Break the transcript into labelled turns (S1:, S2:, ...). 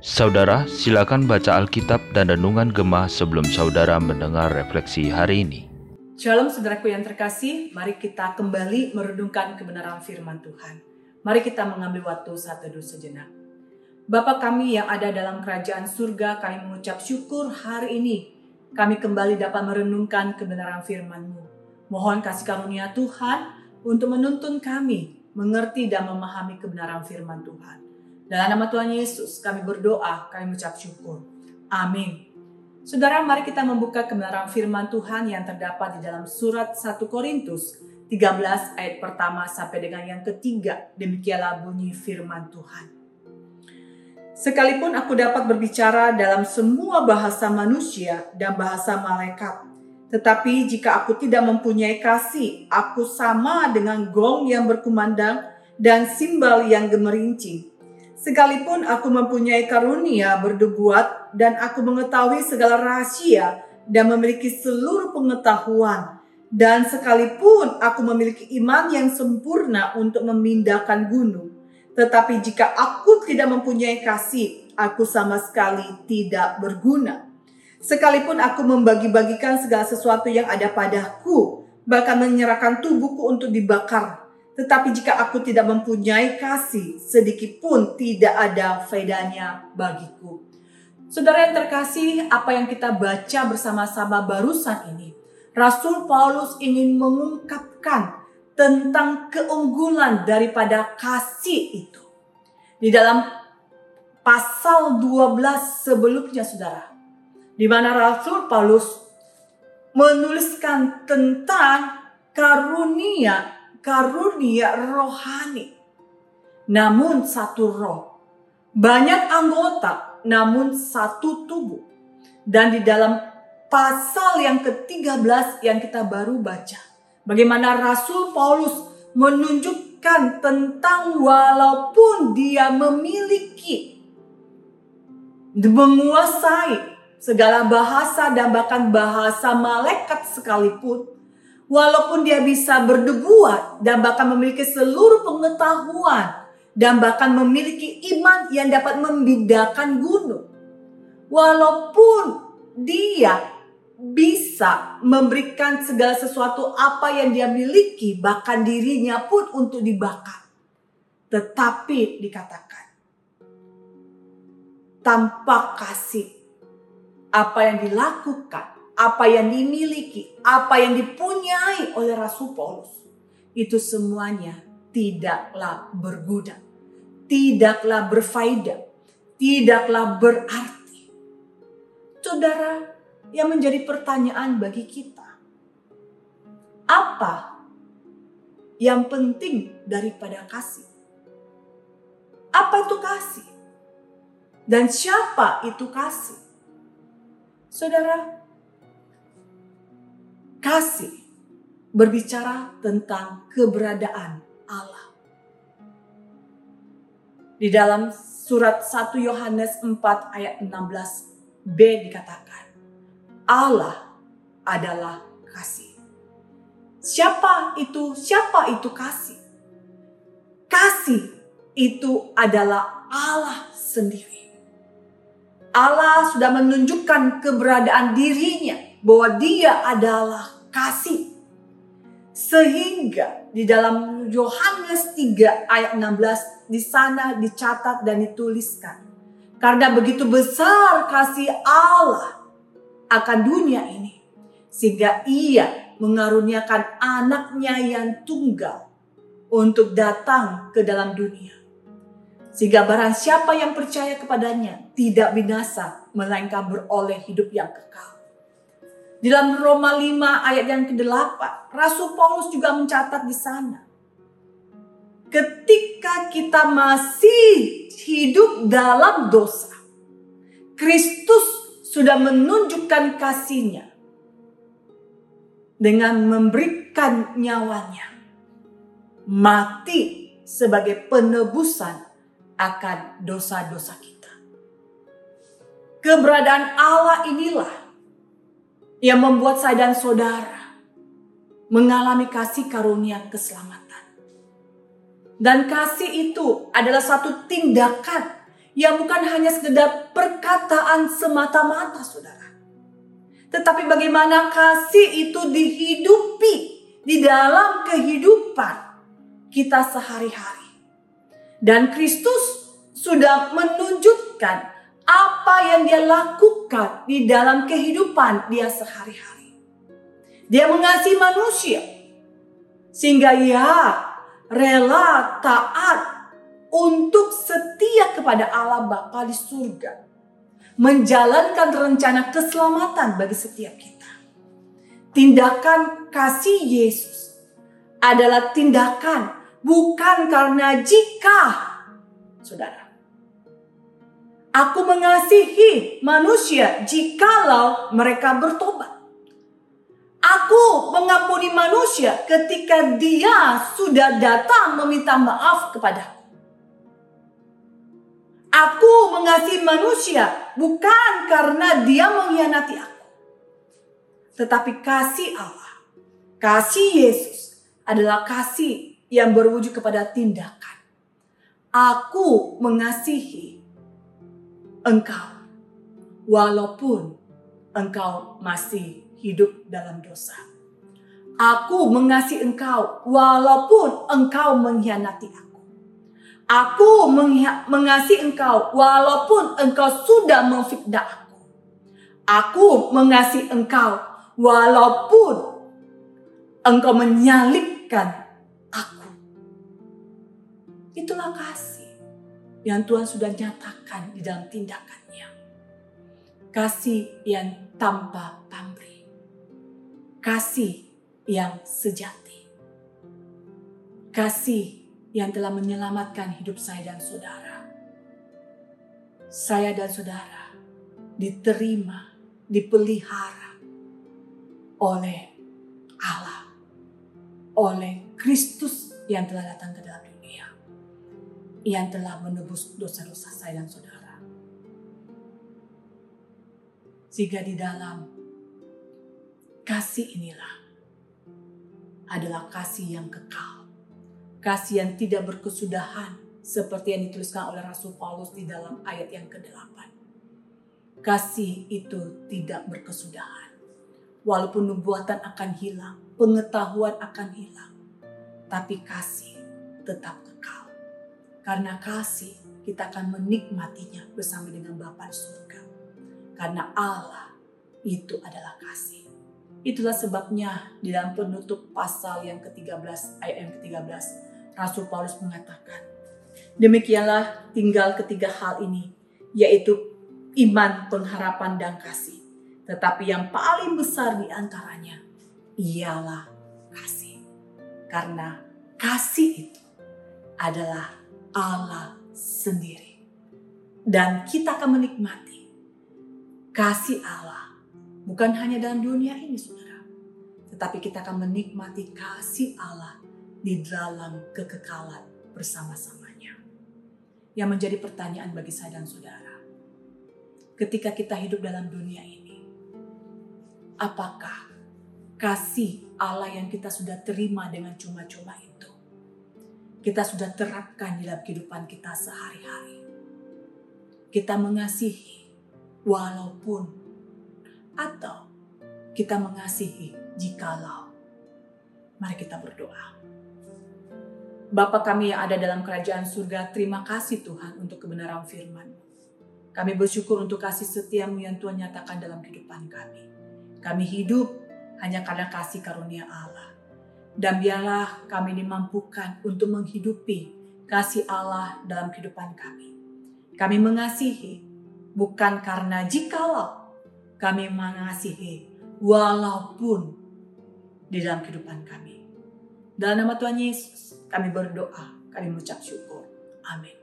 S1: Saudara, silakan baca Alkitab dan Renungan Gemah sebelum saudara mendengar refleksi hari ini.
S2: Shalom saudaraku yang terkasih, mari kita kembali merenungkan kebenaran firman Tuhan. Mari kita mengambil waktu satu teduh sejenak. Bapa kami yang ada dalam kerajaan surga, kami mengucap syukur hari ini. Kami kembali dapat merenungkan kebenaran firman-Mu. Mohon kasih karunia Tuhan untuk menuntun kami mengerti dan memahami kebenaran firman Tuhan. Dalam nama Tuhan Yesus kami berdoa, kami mengucap syukur. Amin. Saudara, mari kita membuka kebenaran firman Tuhan yang terdapat di dalam surat 1 Korintus 13 ayat pertama sampai dengan yang ketiga. Demikianlah bunyi firman Tuhan. Sekalipun aku dapat berbicara dalam semua bahasa manusia dan bahasa malaikat, tetapi jika aku tidak mempunyai kasih, aku sama dengan gong yang berkumandang dan simbal yang gemerincing. Sekalipun aku mempunyai karunia berdebuat dan aku mengetahui segala rahasia dan memiliki seluruh pengetahuan, dan sekalipun aku memiliki iman yang sempurna untuk memindahkan gunung, tetapi jika aku tidak mempunyai kasih, aku sama sekali tidak berguna. Sekalipun aku membagi-bagikan segala sesuatu yang ada padaku, bahkan menyerahkan tubuhku untuk dibakar, tetapi jika aku tidak mempunyai kasih, sedikit pun tidak ada faedahnya bagiku. Saudara yang terkasih, apa yang kita baca bersama-sama barusan ini, Rasul Paulus ingin mengungkapkan tentang keunggulan daripada kasih itu. Di dalam pasal 12 sebelumnya saudara, di mana Rasul Paulus menuliskan tentang karunia karunia rohani. Namun satu roh. Banyak anggota namun satu tubuh. Dan di dalam pasal yang ke-13 yang kita baru baca. Bagaimana Rasul Paulus menunjukkan tentang walaupun dia memiliki menguasai segala bahasa dan bahkan bahasa malaikat sekalipun walaupun dia bisa berdebuat dan bahkan memiliki seluruh pengetahuan dan bahkan memiliki iman yang dapat membedakan gunung. Walaupun dia bisa memberikan segala sesuatu apa yang dia miliki, bahkan dirinya pun untuk dibakar. Tetapi dikatakan, tanpa kasih, apa yang dilakukan apa yang dimiliki, apa yang dipunyai oleh Rasul Paulus, itu semuanya tidaklah berguna, tidaklah berfaedah, tidaklah berarti. Saudara, yang menjadi pertanyaan bagi kita, apa yang penting daripada kasih? Apa itu kasih? Dan siapa itu kasih? Saudara, kasih berbicara tentang keberadaan Allah. Di dalam surat 1 Yohanes 4 ayat 16b dikatakan, Allah adalah kasih. Siapa itu? Siapa itu kasih? Kasih itu adalah Allah sendiri. Allah sudah menunjukkan keberadaan dirinya bahwa dia adalah kasih. Sehingga di dalam Yohanes 3 ayat 16 di sana dicatat dan dituliskan. Karena begitu besar kasih Allah akan dunia ini. Sehingga ia mengaruniakan anaknya yang tunggal untuk datang ke dalam dunia. Sehingga barang siapa yang percaya kepadanya tidak binasa melainkan beroleh hidup yang kekal. Dalam Roma 5 ayat yang ke-8, Rasul Paulus juga mencatat di sana. Ketika kita masih hidup dalam dosa, Kristus sudah menunjukkan kasihnya dengan memberikan nyawanya mati sebagai penebusan akan dosa-dosa kita. Keberadaan Allah inilah yang membuat saya dan saudara mengalami kasih karunia keselamatan. Dan kasih itu adalah satu tindakan yang bukan hanya sekedar perkataan semata-mata saudara. Tetapi bagaimana kasih itu dihidupi di dalam kehidupan kita sehari-hari. Dan Kristus sudah menunjukkan apa yang dia lakukan di dalam kehidupan dia sehari-hari. Dia mengasihi manusia sehingga ia rela taat untuk setia kepada Allah Bapa di surga. Menjalankan rencana keselamatan bagi setiap kita. Tindakan kasih Yesus adalah tindakan bukan karena jika, saudara. Aku mengasihi manusia jikalau mereka bertobat. Aku mengampuni manusia ketika dia sudah datang meminta maaf kepadaku. Aku mengasihi manusia bukan karena dia mengkhianati aku. Tetapi kasih Allah, kasih Yesus adalah kasih yang berwujud kepada tindakan. Aku mengasihi engkau walaupun engkau masih hidup dalam dosa. Aku mengasihi engkau walaupun engkau mengkhianati aku. Aku mengasihi engkau walaupun engkau sudah memfitnah aku. Aku mengasihi engkau walaupun engkau menyalibkan. Itulah kasih yang Tuhan sudah nyatakan di dalam tindakannya. Kasih yang tanpa pamrih kasih yang sejati. Kasih yang telah menyelamatkan hidup saya dan saudara. Saya dan saudara diterima, dipelihara oleh Allah, oleh Kristus yang telah datang ke dalam yang telah menebus dosa-dosa saya dan saudara. Sehingga di dalam Kasih inilah adalah kasih yang kekal. Kasih yang tidak berkesudahan seperti yang dituliskan oleh Rasul Paulus di dalam ayat yang ke-8. Kasih itu tidak berkesudahan. Walaupun nubuatan akan hilang, pengetahuan akan hilang, tapi kasih tetap kekal. Karena kasih kita akan menikmatinya bersama dengan Bapa di surga. Karena Allah itu adalah kasih. Itulah sebabnya di dalam penutup pasal yang ke-13 ayat yang ke-13 Rasul Paulus mengatakan demikianlah tinggal ketiga hal ini yaitu iman, pengharapan dan kasih. Tetapi yang paling besar di antaranya ialah kasih. Karena kasih itu adalah Allah sendiri. Dan kita akan menikmati kasih Allah Bukan hanya dalam dunia ini saudara. Tetapi kita akan menikmati kasih Allah di dalam kekekalan bersama-samanya. Yang menjadi pertanyaan bagi saya dan saudara. Ketika kita hidup dalam dunia ini. Apakah kasih Allah yang kita sudah terima dengan cuma-cuma itu. Kita sudah terapkan di dalam kehidupan kita sehari-hari. Kita mengasihi walaupun atau kita mengasihi jikalau. Mari kita berdoa. Bapa kami yang ada dalam kerajaan surga, terima kasih Tuhan untuk kebenaran firman Kami bersyukur untuk kasih setiamu yang Tuhan nyatakan dalam kehidupan kami. Kami hidup hanya karena kasih karunia Allah. Dan biarlah kami dimampukan untuk menghidupi kasih Allah dalam kehidupan kami. Kami mengasihi bukan karena jikalau kami mengasihi walaupun di dalam kehidupan kami. Dalam nama Tuhan Yesus kami berdoa, kami mengucap syukur. Amin.